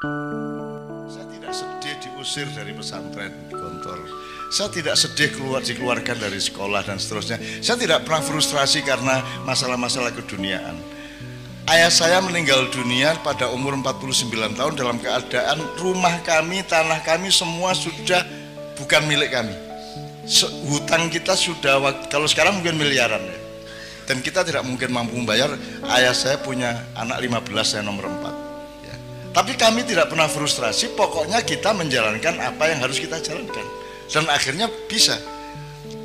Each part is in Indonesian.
Saya tidak sedih diusir dari pesantren Gontor. Saya tidak sedih keluar dikeluarkan dari sekolah dan seterusnya. Saya tidak pernah frustrasi karena masalah-masalah keduniaan. Ayah saya meninggal dunia pada umur 49 tahun dalam keadaan rumah kami, tanah kami semua sudah bukan milik kami. Hutang kita sudah kalau sekarang mungkin miliaran ya. Dan kita tidak mungkin mampu membayar. Ayah saya punya anak 15 saya nomor 4. Tapi kami tidak pernah frustrasi, pokoknya kita menjalankan apa yang harus kita jalankan. Dan akhirnya bisa.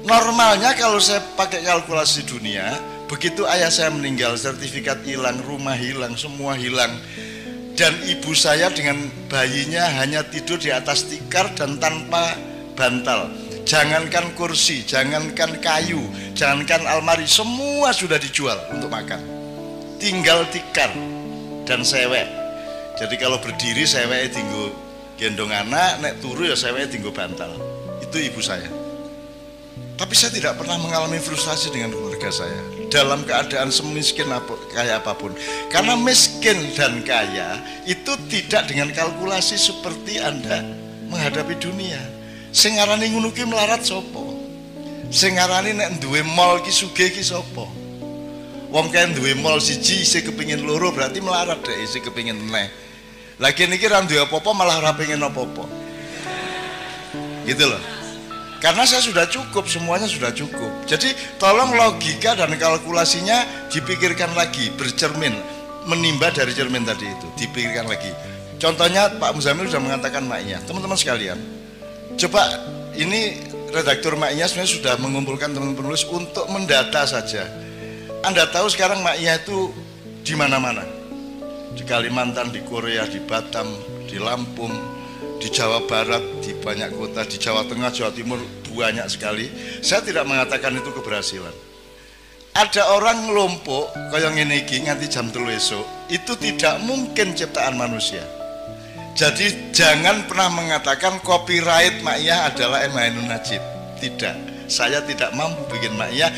Normalnya kalau saya pakai kalkulasi dunia, Begitu ayah saya meninggal, sertifikat hilang, rumah hilang, semua hilang. Dan ibu saya dengan bayinya hanya tidur di atas tikar dan tanpa bantal. Jangankan kursi, jangankan kayu, jangankan almari, semua sudah dijual untuk makan. Tinggal tikar dan sewek. Jadi kalau berdiri sewek tinggu gendong anak, nek turu ya sewek tinggu bantal. Itu ibu saya. Tapi saya tidak pernah mengalami frustasi dengan keluarga saya dalam keadaan semiskin apa, kaya apa pun. Karena miskin dan kaya itu tidak dengan kalkulasi seperti Anda menghadapi dunia. Sing ngarani ngono ki melarat sapa? Sing ngarani nek duwe mall ki sugih ki sapa? Wong kae duwe mall siji isih kepengin loro berarti melarat deh isih kepengin neh. Lagi niki ra duwe apa-apa malah ora pengen apa-apa. Gitu loh. Karena saya sudah cukup, semuanya sudah cukup. Jadi tolong logika dan kalkulasinya dipikirkan lagi, bercermin, menimba dari cermin tadi itu, dipikirkan lagi. Contohnya Pak Muzamil sudah mengatakan maknya, teman-teman sekalian. Coba ini redaktur maknya sebenarnya sudah mengumpulkan teman-teman penulis untuk mendata saja. Anda tahu sekarang maknya itu di mana-mana. Di Kalimantan, di Korea, di Batam, di Lampung, di Jawa Barat, di banyak kota, di Jawa Tengah, Jawa Timur banyak sekali. Saya tidak mengatakan itu keberhasilan. Ada orang ngelompok kayak ngene iki nganti jam telu esok, itu tidak mungkin ciptaan manusia. Jadi jangan pernah mengatakan copyright Ma'iyah adalah Emainun Najib. Tidak, saya tidak mampu bikin Ma'iyah.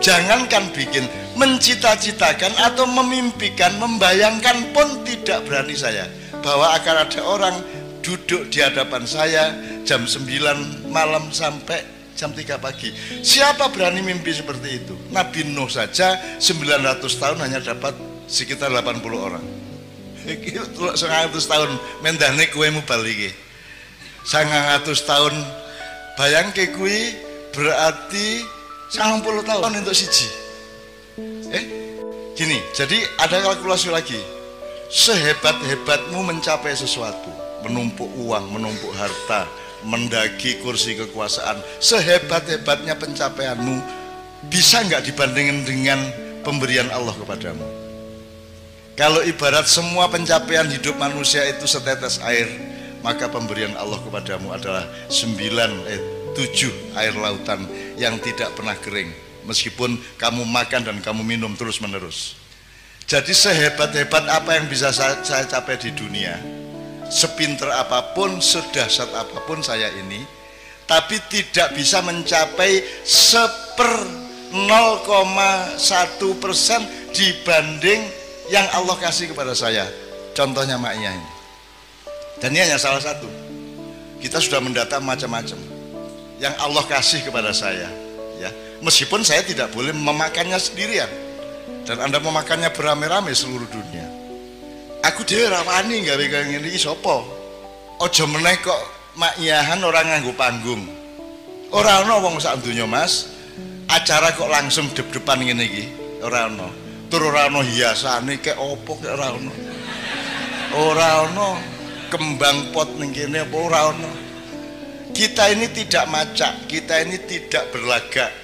Jangankan bikin, mencita-citakan atau memimpikan, membayangkan pun tidak berani saya. Bahwa akan ada orang duduk di hadapan saya jam 9 malam sampai jam 3 pagi. Siapa berani mimpi seperti itu? Nabi Nuh saja 900 tahun hanya dapat sekitar 80 orang. Iki 100 tahun mendane kuemu balik 100 tahun bayang ke kui berarti 90 tahun untuk siji. Eh, gini, jadi ada kalkulasi lagi. Sehebat-hebatmu mencapai sesuatu, menumpuk uang, menumpuk harta, mendaki kursi kekuasaan, sehebat-hebatnya pencapaianmu, bisa nggak dibandingkan dengan pemberian Allah kepadamu? Kalau ibarat semua pencapaian hidup manusia itu setetes air, maka pemberian Allah kepadamu adalah sembilan, eh, tujuh air lautan yang tidak pernah kering. Meskipun kamu makan dan kamu minum terus menerus. Jadi sehebat-hebat apa yang bisa saya, saya capai di dunia, sepinter apa pun, sedahsyat apa pun saya ini, tapi tidak bisa mencapai seper 0,1 persen dibanding yang Allah kasih kepada saya. Contohnya maknya ini. Dan ini hanya salah satu. Kita sudah mendata macam-macam yang Allah kasih kepada saya. Ya, meskipun saya tidak boleh memakannya sendirian. Dan Anda memakannya beramai-ramai seluruh dunia. Aku dhewe ora wani gawe kaya ngene iki sapa? Aja meneh kok makyahan orang nganggo panggung. Ora ana wong sak Mas. Acara kok langsung dep-depan ngene iki? Ora ana. Tur ora ana hiasane kek opo kek ora ana. Ora ana kembang pot ning apa ora ana kita ini tidak macak kita ini tidak berlagak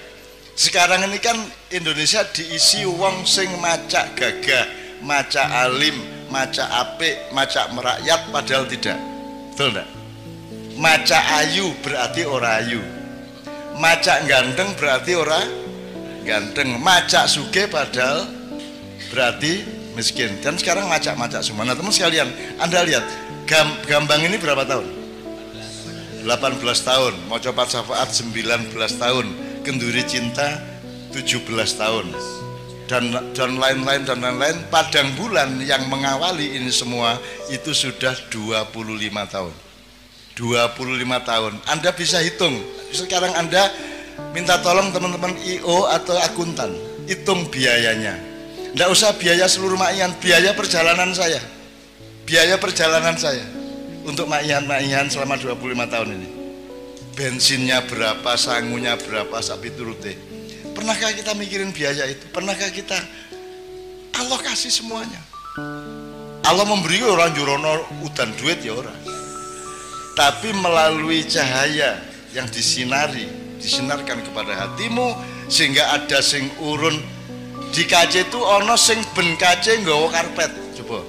sekarang ini kan Indonesia diisi wong sing macak gagah macak alim maca apik, maca merakyat padahal tidak. Betul enggak? Maca ayu berarti ora ayu. Maca ganteng berarti ora ganteng. Maca suge padahal berarti miskin. Dan sekarang maca-maca semua. Nah, teman sekalian, Anda lihat Gambang ini berapa tahun? 18 tahun, mau coba syafaat 19 tahun, kenduri cinta 17 tahun. dan dan lain-lain dan lain-lain. Padang bulan yang mengawali ini semua itu sudah 25 tahun. 25 tahun. Anda bisa hitung. Sekarang Anda minta tolong teman-teman IO atau akuntan hitung biayanya. Tidak usah biaya seluruh makian biaya perjalanan saya. Biaya perjalanan saya untuk makian-makian selama 25 tahun ini. Bensinnya berapa, sangunya berapa, sapi turute. Pernahkah kita mikirin biaya itu? Pernahkah kita Allah kasih semuanya? Allah memberi orang jurono udan duit ya orang tapi melalui cahaya yang disinari disinarkan kepada hatimu sehingga ada sing urun. Di kaca itu ono sing ben kaca nggawa karpet. Coba.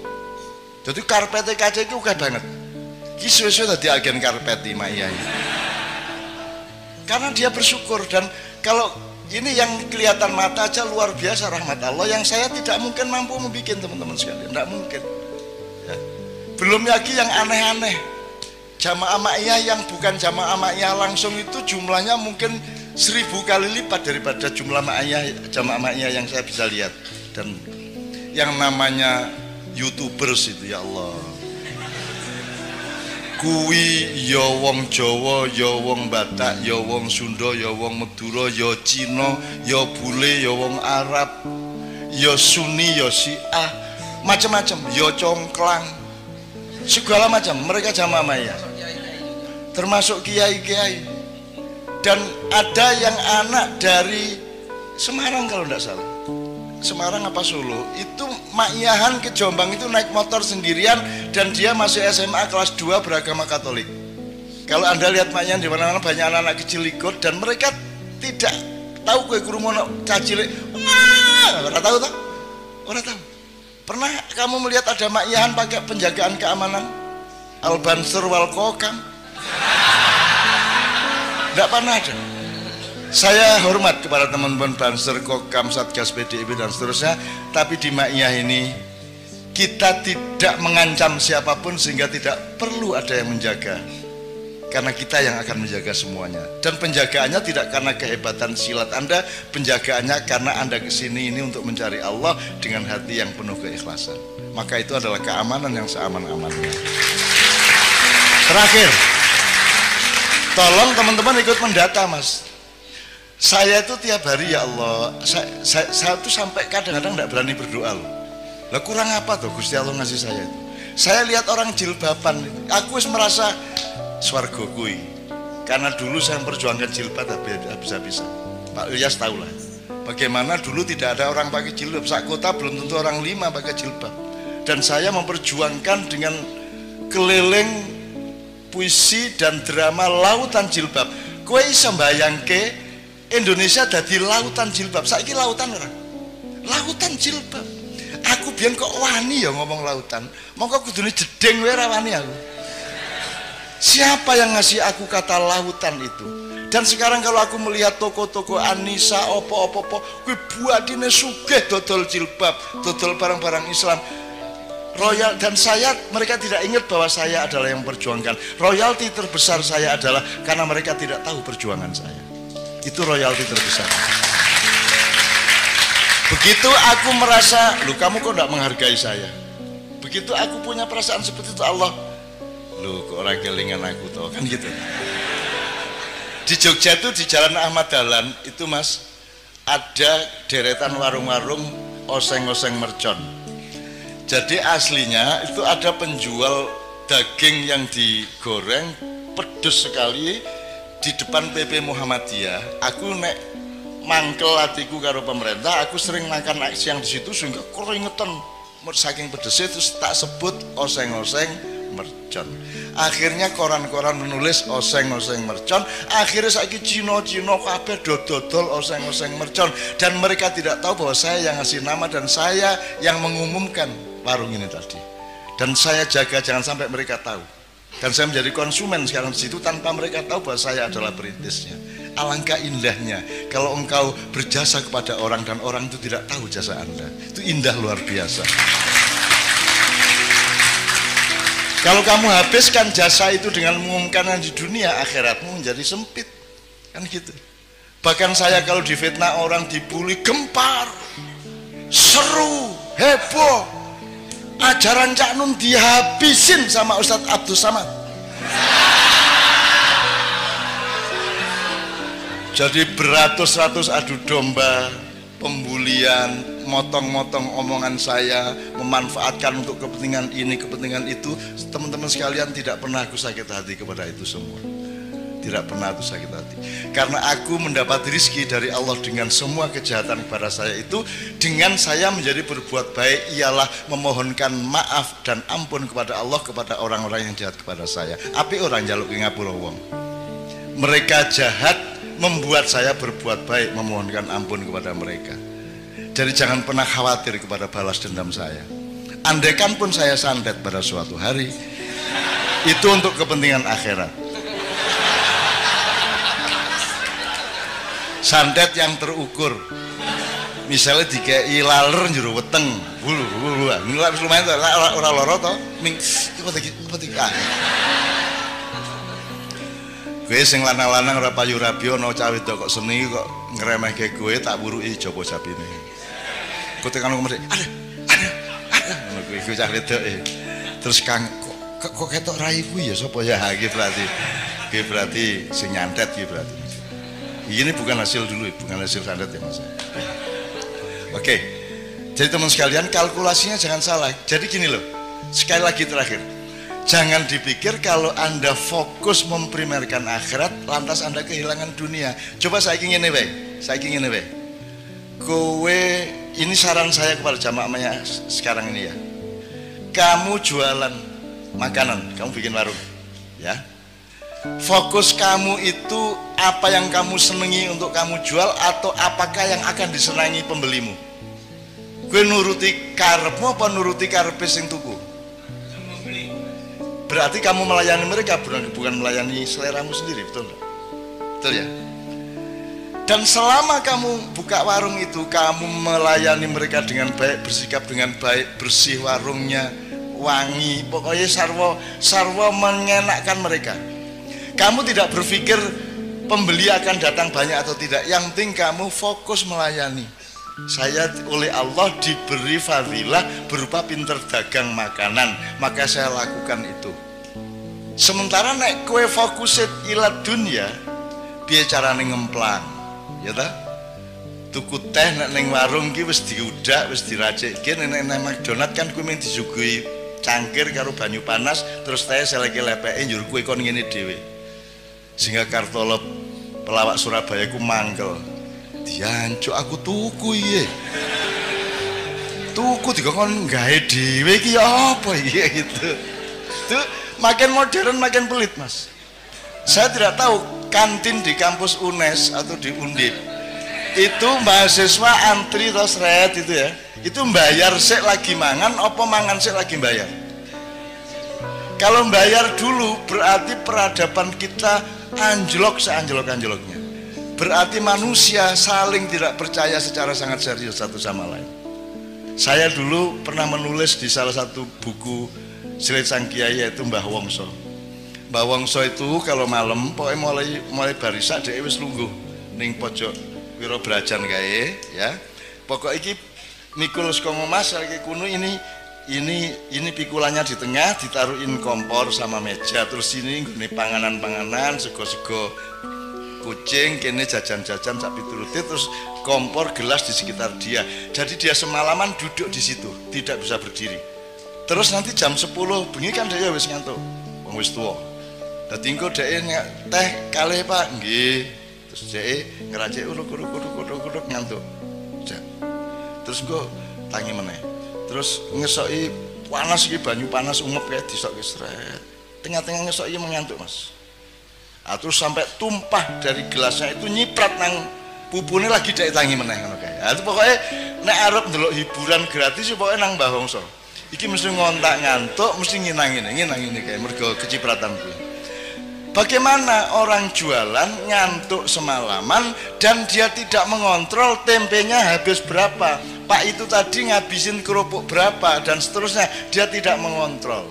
Jadi karpetnya kaca itu udah banget kisah-kisah tadi agen karpet di Maya karena dia bersyukur dan kalau ini yang kelihatan mata aja luar biasa rahmat Allah yang saya tidak mungkin mampu membuat teman-teman sekalian tidak mungkin. Ya. belum lagi yang aneh-aneh. Jamaah ma'iyah yang bukan jamaah ma'iyah langsung itu jumlahnya mungkin seribu kali lipat daripada jumlah ma'iyah jamaah ma'iyah yang saya bisa lihat. Dan yang namanya youtubers itu ya Allah kuwi ya wong Jawa ya wong Batak ya wong Sunda ya wong Madura ya Cina ya bule ya wong Arab ya Sunni ya Syiah macam-macam ya congklang segala macam mereka jamaah ma'iyah termasuk kiai-kiai. Dan ada yang anak dari Semarang kalau tidak salah Semarang apa Solo itu Makyahan ke Jombang itu naik motor sendirian dan dia masih SMA kelas 2 beragama Katolik. Kalau anda lihat Makyahan di mana-mana banyak anak-anak kecil ikut dan mereka tidak tahu kue kurumono cacilik orang tahu tak orang tahu. Pernah kamu melihat ada Makyahan pakai penjagaan keamanan? Albansur wal Kokam tidak pernah ada. Saya hormat kepada teman-teman Banser, Kokam, Satgas PDIP dan seterusnya. Tapi di Ma'iyah ini kita tidak mengancam siapa pun sehingga tidak perlu ada yang menjaga. Karena kita yang akan menjaga semuanya. Dan penjagaannya tidak karena kehebatan silat Anda, penjagaannya karena Anda ke sini ini untuk mencari Allah dengan hati yang penuh keikhlasan. Maka itu adalah keamanan yang seaman-amannya. Terakhir, Tolong teman-teman ikut mendata mas Saya itu tiap hari ya Allah Saya, saya, saya tuh sampai kadang-kadang tidak berani berdoa loh. Lah kurang apa tuh Gusti Allah ngasih saya itu? Saya lihat orang jilbaban Aku merasa Swargo kui Karena dulu saya memperjuangkan jilbab bisa-bisa Pak Ilyas tahu lah Bagaimana dulu tidak ada orang pakai jilbab. Saat kota belum tentu orang lima pakai jilbab. Dan saya memperjuangkan dengan keliling puisi dan drama lautan jilbab. Kue bisa ke Indonesia jadi lautan jilbab. Saiki lautan orang lautan jilbab. Aku biar kok wani ya ngomong lautan. Kok kudune jedeng wae wani aku. Siapa yang ngasih aku kata lautan itu? Dan sekarang kalau aku melihat toko-toko Anissa opo-opo-opo kue buatine sugih dodol jilbab dodol barang-barang Islam. Royal dan saya mereka tidak ingat bahwa saya adalah yang memperjuangkan. Royalti terbesar saya adalah karena mereka tidak tahu perjuangan saya itu royalti terbesar. Begitu aku merasa lu kamu kok tidak menghargai saya? Begitu aku punya perasaan seperti itu Allah lu kok orang kelingan aku tau kan gitu. Di Jogja itu di Jalan Ahmad Dahlan itu mas ada deretan warung-warung oseng-oseng mercon. Jadi aslinya itu ada penjual daging yang digoreng pedes sekali di depan PP Muhammadiyah aku nek mangkel hatiku karo pemerintah aku sering makan siang di situ sehingga keringetan. Saking pedesnya terus tak sebut oseng-oseng mercon. Akhirnya koran-koran menulis oseng-oseng mercon. Akhirnya saya cino-cino kabeh dodol oseng-oseng mercon. Dan mereka tidak tahu bahwa saya yang ngasih nama dan saya yang mengumumkan warung ini tadi. Dan saya jaga jangan sampai mereka tahu dan saya menjadi konsumen sekarang di situ tanpa mereka tahu bahwa saya adalah perintisnya alangkah indahnya kalau engkau berjasa kepada orang dan orang itu tidak tahu jasa anda. Itu indah luar biasa. Kalau kamu habiskan jasa itu dengan mengumumkan di dunia akhiratmu menjadi sempit. Kan gitu. Bahkan saya kalau difitnah orang dibully gempar seru heboh ajaran Cak Nun dihabisin sama Ustadz Abdul Samad. Jadi beratus-ratus adu domba pembulian motong-motong omongan saya memanfaatkan untuk kepentingan ini kepentingan itu teman-teman sekalian tidak pernah aku sakit hati kepada itu semua tidak pernah aku sakit hati. Karena aku mendapat rizki dari Allah dengan semua kejahatan kepada saya itu dengan saya menjadi berbuat baik ialah memohonkan maaf dan ampun kepada Allah kepada orang-orang yang jahat kepada saya. Api orang jaluk ngapura wong. Mereka jahat membuat saya berbuat baik memohonkan ampun kepada mereka. Jadi jangan pernah khawatir kepada balas dendam saya. Andaikan pun saya santet pada suatu hari itu untuk kepentingan akhirat santet yang terukur. Misalnya dikei laler juru weteng. Bulu bulu ini lumayan tuh orang loro toh ming tadi apa tadi ah gue sing lanang-lanang ora payu rabi ana cawe kok seni kok ngremehke gue tak buruki Joko Sapine. Kok tekan ngomong ada ada ada. Gue gue cah wedok Terus Kang kok kok ketok raiku ya? Sapa ya? Iki berarti. Iki berarti sing nyantet iki berarti. Ini bukan hasil dulu, bukan hasil sandet ya mas. Oke, jadi teman sekalian kalkulasinya jangan salah. Jadi gini loh, sekali lagi terakhir, jangan dipikir kalau anda fokus memprimerkan akhirat, lantas anda kehilangan dunia. Coba saya ingin nih, saya ingin nih, kowe ini saran saya kepada jamaahnya sekarang ini ya. Kamu jualan makanan, kamu bikin warung, ya fokus kamu itu apa yang kamu senangi untuk kamu jual atau apakah yang akan disenangi pembelimu? Gue nuruti karepmu apa nuruti karepe sing tuku? Berarti kamu melayani mereka bukan, melayani seleramu sendiri betul enggak? betul ya? Dan selama kamu buka warung itu kamu melayani mereka dengan baik bersikap dengan baik bersih warungnya wangi pokoknya sarwo sarwo mengenakkan mereka kamu tidak berpikir pembeli akan datang banyak atau tidak. Yang penting kamu fokus melayani. Saya oleh Allah diberi fadilah berupa pinter dagang makanan, maka saya lakukan itu. Sementara naik kue fokusit ilat dunia, biar cara ngemplang, ya ta? Tuku teh nek neng warung ki wis diudak, wis diracik. Ki nek neng McDonald kan kue mung disuguhi cangkir karo banyu panas, terus teh lagi lepeke njur kue kon ngene dhewe sehingga Kartolo pelawak Surabaya ku mangkel diancuk aku tuku iye. Tuku dikon gawe dhewe iki apa iya gitu. Itu makin modern makin pelit mas. Saya tidak tahu kantin di kampus UNES atau di Undip itu mahasiswa antri terus red itu ya. Itu bayar sik lagi mangan apa mangan sik lagi bayar? Kalau bayar dulu berarti peradaban kita anjlok seanjlok-anjloknya. Berarti manusia saling tidak percaya secara sangat serius satu sama lain. Saya dulu pernah menulis di salah satu buku Silit Sang Kiai yaitu Mbah Wongso. Mbah Wongso itu kalau malam pokoknya mulai mulai barisak dia wis lungguh ning pojok wiro belajan kae ya. Pokok iki mikul saka mas kuno ini ini ini pikulannya di tengah ditaruhin kompor sama meja terus ini ini panganan-panganan sego-sego kucing kini jajan-jajan sak pituruti terus kompor gelas di sekitar dia. Jadi dia semalaman duduk di situ tidak bisa berdiri. Terus nanti jam 10 bunyi kan dia wis ngantuk. Wong wis tua dadi engko teh kalih Pak. Nggih. Terus dhek ngeracik uruk-uruk uruk-uruk uruk ngantuk terus engko tangi meneh terus ngesoki panas iki banyu panas umep kayak disok sret tengah-tengah ngesoki mengantuk mas nah, terus sampai tumpah dari gelasnya itu nyiprat nang pupune lagi dari tangi meneh ngono kae. Nah, itu pokoknya nek arep ndelok hiburan gratis ya pokoknya nang Mbah Wongso. Iki mesti ngontak ngantuk, mesti nginang ini, nginang ini kayak mergo kecipratan kuwi. Bagaimana orang jualan ngantuk semalaman dan dia tidak mengontrol tempenya habis berapa Pak itu tadi ngabisin kerupuk berapa dan seterusnya dia tidak mengontrol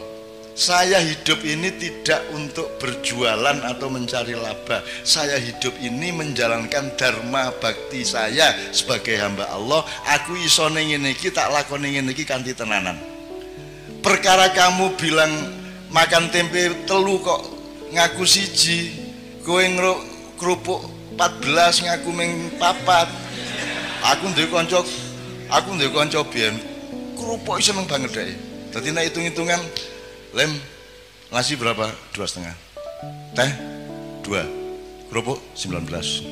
saya hidup ini tidak untuk berjualan atau mencari laba. Saya hidup ini menjalankan dharma bakti saya sebagai hamba Allah. Aku iso ning iki tak lakoni ngene iki kanthi tenanan. Perkara kamu bilang makan tempe telu kok ngaku siji, kowe kerupuk 14 ngaku ming papat. Aku duwe kanca aku duwe kanca biyen kerupuk. Seneng banget deh. Dadi nek hitung-hitungan lem nasi berapa? Dua setengah. Teh? Dua. Kerupuk? Sembilan belas.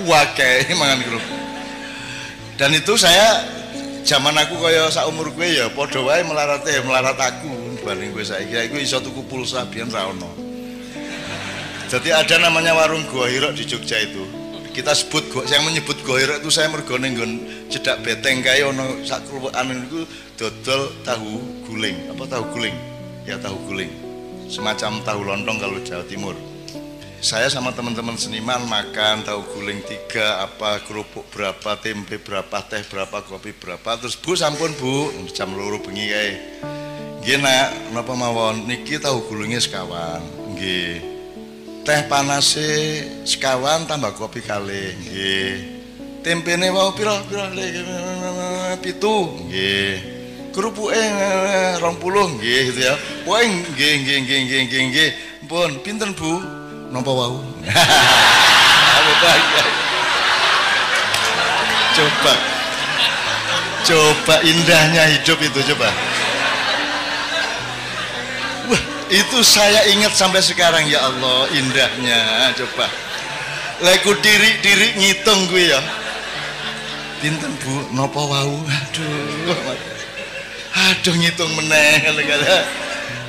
Wakai mangan kerupuk. Dan itu saya zaman aku kaya sak umur gue ya podo wae melarat ya melarat aku banding gue saya kira gue iso tuku pulsa biar rano jadi ada namanya warung gua hiro di Jogja itu kita sebut yang menyebut hiro itu saya mergone nggon cedak beteng kaya ono sak kerupukan itu dodol tahu guling. Apa tahu guling? Ya tahu guling. Semacam tahu lontong kalau Jawa Timur. Saya sama teman-teman seniman makan tahu guling tiga apa kerupuk berapa tempe berapa teh berapa kopi berapa. Terus bu sampun bu. Jam loro bengi kae. Gina napa mawon? Niki tahu gulingnya sekawan. Nggih teh panase sekawan tambah kopi kali nggih. Tempene wau pira pira pitu nggih. Kerupuk eh rong puluh nggih gitu ya. Wah nggih nggih nggih nggih nggih nggih. Pun pinten bu? Nopo wau? Coba. Coba indahnya hidup itu coba itu saya ingat sampai sekarang ya Allah indahnya. Coba. Leku diri diri ngitung gue ya. Pinten bu? Nopo wau? Aduh. Aduh ngitung meneh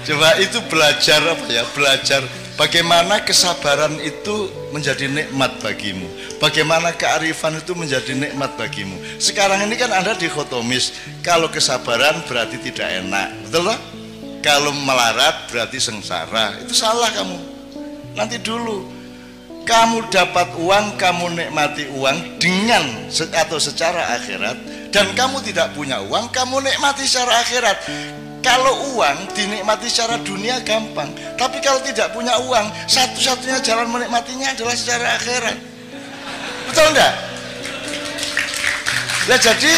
coba itu belajar apa ya? Belajar bagaimana kesabaran itu menjadi nikmat bagimu. Bagaimana kearifan itu menjadi nikmat bagimu. Sekarang ini kan ada dikotomis. Kalau kesabaran berarti tidak enak. Betul lah kalau melarat berarti sengsara itu salah kamu nanti dulu kamu dapat uang kamu nikmati uang dengan atau secara akhirat dan kamu tidak punya uang, kamu nikmati secara akhirat. Kalau uang dinikmati secara dunia gampang, tapi kalau tidak punya uang, satu-satunya jalan menikmatinya adalah secara akhirat. Betul enggak? Nah jadi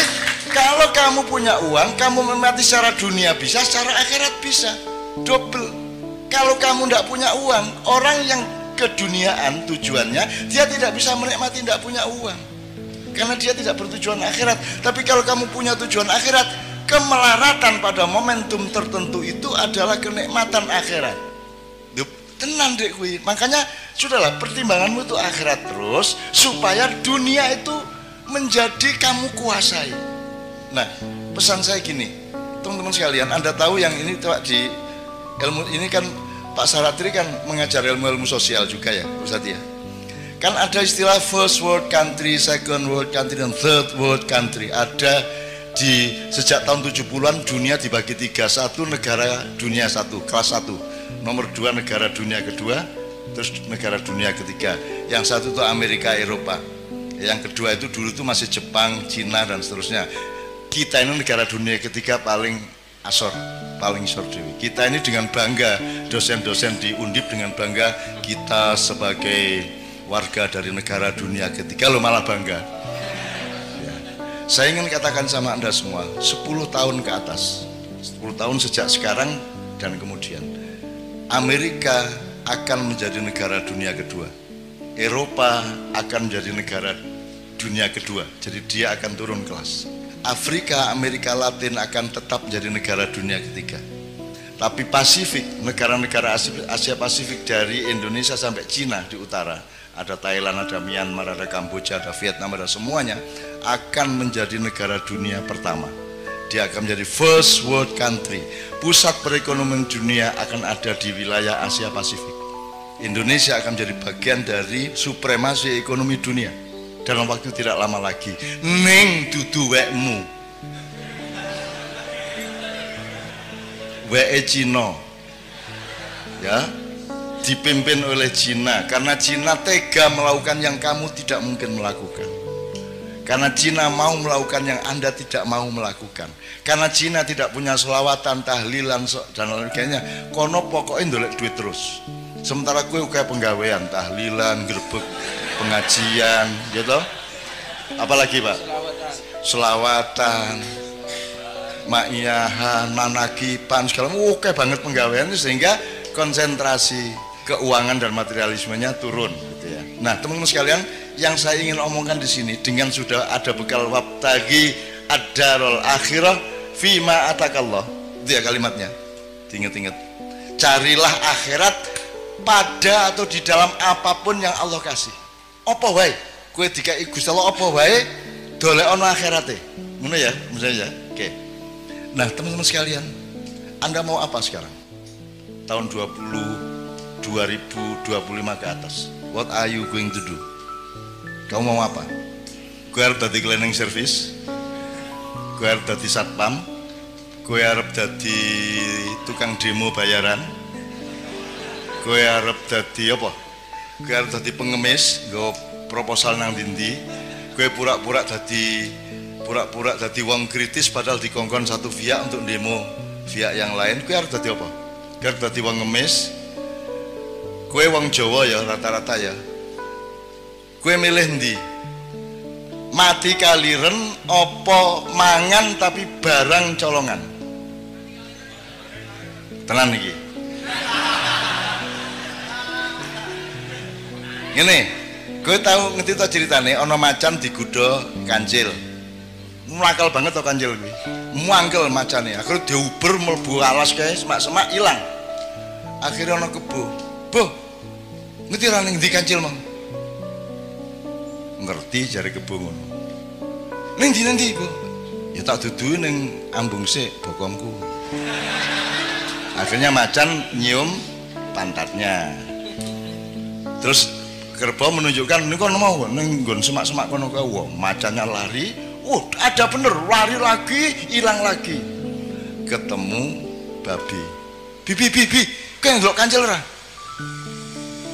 kalau kamu punya uang, kamu menikmati secara dunia bisa, secara akhirat bisa. Double. Kalau kamu tidak punya uang, orang yang keduniaan tujuannya, dia tidak bisa menikmati tidak punya uang. Karena dia tidak bertujuan akhirat. Tapi kalau kamu punya tujuan akhirat kemelaratan pada momentum tertentu itu adalah kenikmatan akhirat. Tenang dek kui. Makanya sudahlah pertimbanganmu itu akhirat terus supaya dunia itu menjadi kamu kuasai nah pesan saya gini teman-teman sekalian anda tahu yang ini di ilmu ini kan Pak Saratri kan mengajar ilmu-ilmu sosial juga ya Ustadz ya Kan ada istilah first world country, second world country, dan third world country. Ada di sejak tahun 70-an dunia dibagi tiga. Satu negara dunia satu, kelas satu. Nomor dua negara dunia kedua, terus negara dunia ketiga. Yang satu itu Amerika, Eropa. Yang kedua itu dulu itu masih Jepang, Cina, dan seterusnya. Kita ini negara dunia ketiga paling asor paling isor dewi. Kita ini dengan bangga dosen-dosen di Undip dengan bangga kita sebagai warga dari negara dunia ketiga lo malah bangga ya. saya ingin katakan sama anda semua 10 tahun ke atas 10 tahun sejak sekarang dan kemudian Amerika akan menjadi negara dunia kedua Eropa akan menjadi negara dunia kedua jadi dia akan turun kelas Afrika, Amerika Latin akan tetap menjadi negara dunia ketiga tapi Pasifik, negara-negara Asia Pasifik dari Indonesia sampai Cina di utara ada Thailand, ada Myanmar, ada Kamboja, ada Vietnam, ada semuanya akan menjadi negara dunia pertama. Dia akan menjadi first world country. Pusat perekonomian dunia akan ada di wilayah Asia Pasifik. Indonesia akan menjadi bagian dari supremasi ekonomi dunia dalam waktu tidak lama lagi. Neng dudu wekmu. Weke Cino. Ya, dipimpin oleh Cina karena Cina tega melakukan yang kamu tidak mungkin melakukan Karena Cina mau melakukan yang Anda tidak mau melakukan. Karena Cina tidak punya selawatan, tahlilan dan lain sebagainya. Kono pokoknya duit terus. Sementara kue kayak penggawean, tahlilan, gerbek, pengajian, gitu. Apalagi pak? Selawatan, makiyahan, manakipan, segala oke banget penggawean sehingga konsentrasi keuangan dan materialismenya turun. Gitu ya. Nah teman-teman sekalian, yang saya ingin omongkan di sini dengan sudah ada bekal wabtagi ad-darul akhirah fima atakallah itu ya kalimatnya ingat-ingat carilah akhirat pada atau di dalam apa pun yang Allah kasih apa wae? Kue dikai Gusti Allah apa wae? Dolek ono akhirate ngono ya misalnya ya. Oke. Nah teman-teman sekalian Anda mau apa sekarang? Tahun 20 2025 ke atas. What are you going to do? Kamu mau apa? Gue harus tadi cleaning service? Gue harus tadi satpam? Gue harus tadi tukang demo bayaran? Gue harus tadi apa gue harus tadi pengemis gue proposal nang dindi gue pura-pura tadi pura-pura tadi uang kritis padahal dikongkon satu via untuk demo via yang lain gue harus tadi apa? Gue harus tadi uang ngemis? Gue uang Jawa ya rata-rata ya. Kue milih ndi? Mati kaliren opo mangan tapi barang colongan? Tenan iki Ini, gue tahu ngerti tau ceritane ono macan digudo kancil. Mwakal banget tau kancil gue Mwangkel macane akhirnya diuber melbu alas kayak semak-semak hilang akhirnya ono kebo. Bu ngerti raning di kancil mau ngerti jari kebungun neng di nanti bu ya tak dudu neng ambung sih bokongku akhirnya macan nyium pantatnya. Terus kerbau menunjukkan ini kan mau? Neng gon semak semak kono kau macannya lari. Oh ada bener lari lagi hilang lagi. Ketemu babi. Bibi bibi kayak ngelok kancil ra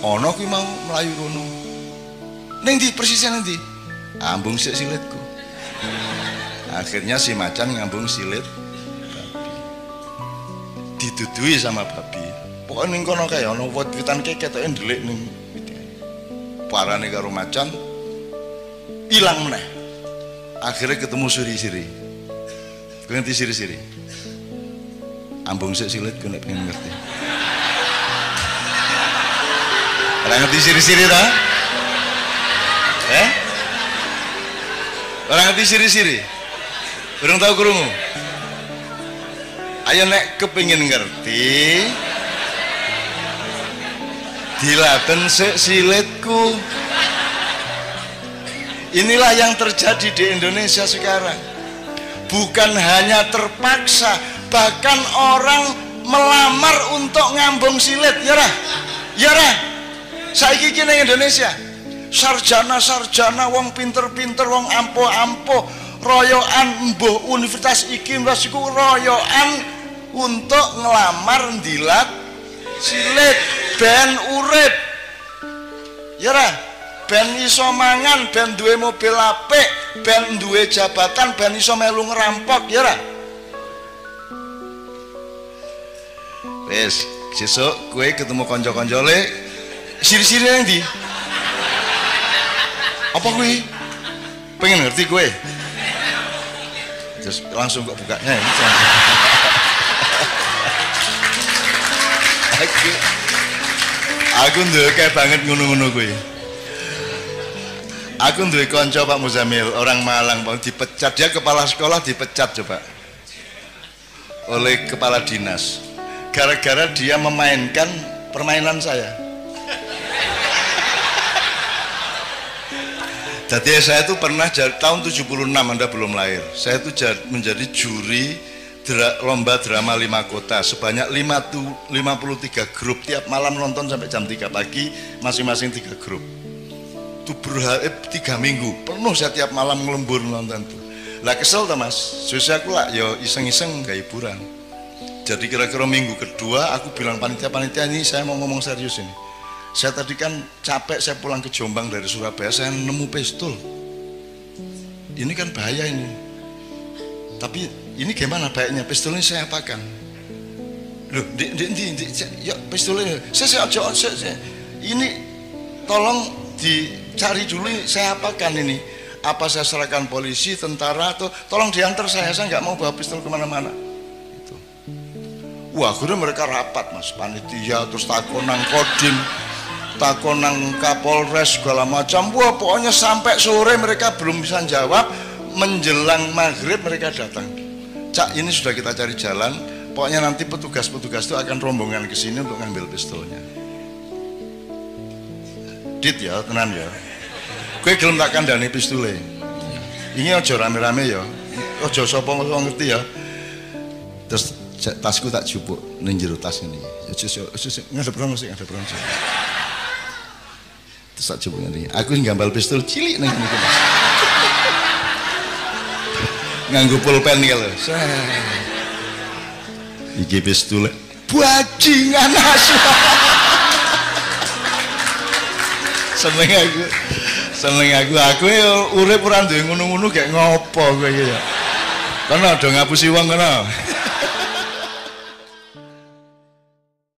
ono ki mau melayu kono. Neng di persisnya nanti ambung sik silitku. Akhirnya si macan ngambung silit babi. Ditutui sama babi. Pokoknya ning kono kayak ono wit-witan keket tok ndelik ning parane karo macan hilang meneh akhirnya ketemu siri-siri kowe ngerti siri-siri ambung sik silitku nek pengen ngerti Ora ngerti siri-siri ta? Eh? Orang ngerti siri-siri? Orang tahu kerungu? Ayo nek kepingin ngerti Dilaten silitku Inilah yang terjadi di Indonesia sekarang Bukan hanya terpaksa Bahkan orang melamar untuk ngambung silit Ya rah? Ya rah? Saiki kini Indonesia sarjana-sarjana wong pinter-pinter wong ampo-ampo royoan mbuh universitas iki universitas royoan untuk ngelamar ndilat silit ben urip. Ya ra ben iso mangan ben duwe mobil apik ben duwe jabatan ben iso melu ngerampok ya ra? Wis sesuk gue ketemu konco-konco le siri-siri yang di apa gue pengen ngerti gue terus langsung kok bukanya ya aku aku kayak banget ngono-ngono gue aku duwe konco Pak Muzamil orang Malang Bang dipecat. Dia kepala sekolah dipecat coba. Oleh kepala dinas. Gara-gara dia memainkan permainan saya. Jadi saya itu pernah tahun 76 Anda belum lahir. Saya itu menjadi juri dra, lomba drama lima kota. Sebanyak 5, 53 grup. Tiap malam nonton sampai jam 3 pagi masing-masing tiga grup. Itu berharap eh, tiga minggu. Penuh saya tiap malam ngelembur nonton tuh. Lah kesel tuh mas, susah aku lah, yo iseng-iseng gak hiburan. Jadi kira-kira minggu kedua aku bilang panitia-panitia ini saya mau ngomong serius ini. Saya tadi kan capek saya pulang ke Jombang dari Surabaya saya nemu pistol. Ini kan bahaya ini. Tapi ini gimana baiknya? Pistol ini saya apakan? Loh di, di, di, di, ya pistolnya. Saya, saya, saya, saya, ini tolong dicari dulu saya apakan ini? Apa saya serahkan polisi tentara atau tolong diantar saya? Saya nggak mau bawa pistol ke mana-mana. Itu. wah akhirnya mereka rapat mas. Panitia terus takonang kodim takonang kapolres segala macam. Wah pokoknya sampai sore mereka belum bisa jawab. Menjelang maghrib mereka datang cak ini sudah kita cari jalan pokoknya nanti petugas-petugas itu akan rombongan ke sini untuk ngambil pistolnya dit ya tenan ya Gue gelem tak pistule. Ini aja rame-rame ya. Aja sapa ngerti ya. Terus tasku tak jupuk ning jero tas ini. Aja ngadep rono sih, ngadep rono. Terus tak jupuk ini. Aku ngambal pistol cilik ning ngene. Nganggo pulpen lho. Iki pistol bajingan asu. Seneng aku. Seneng aku. Aku ya urip ora duwe ngono-ngono kayak ngopo kowe iki ya. Kono do ngapusi wong kono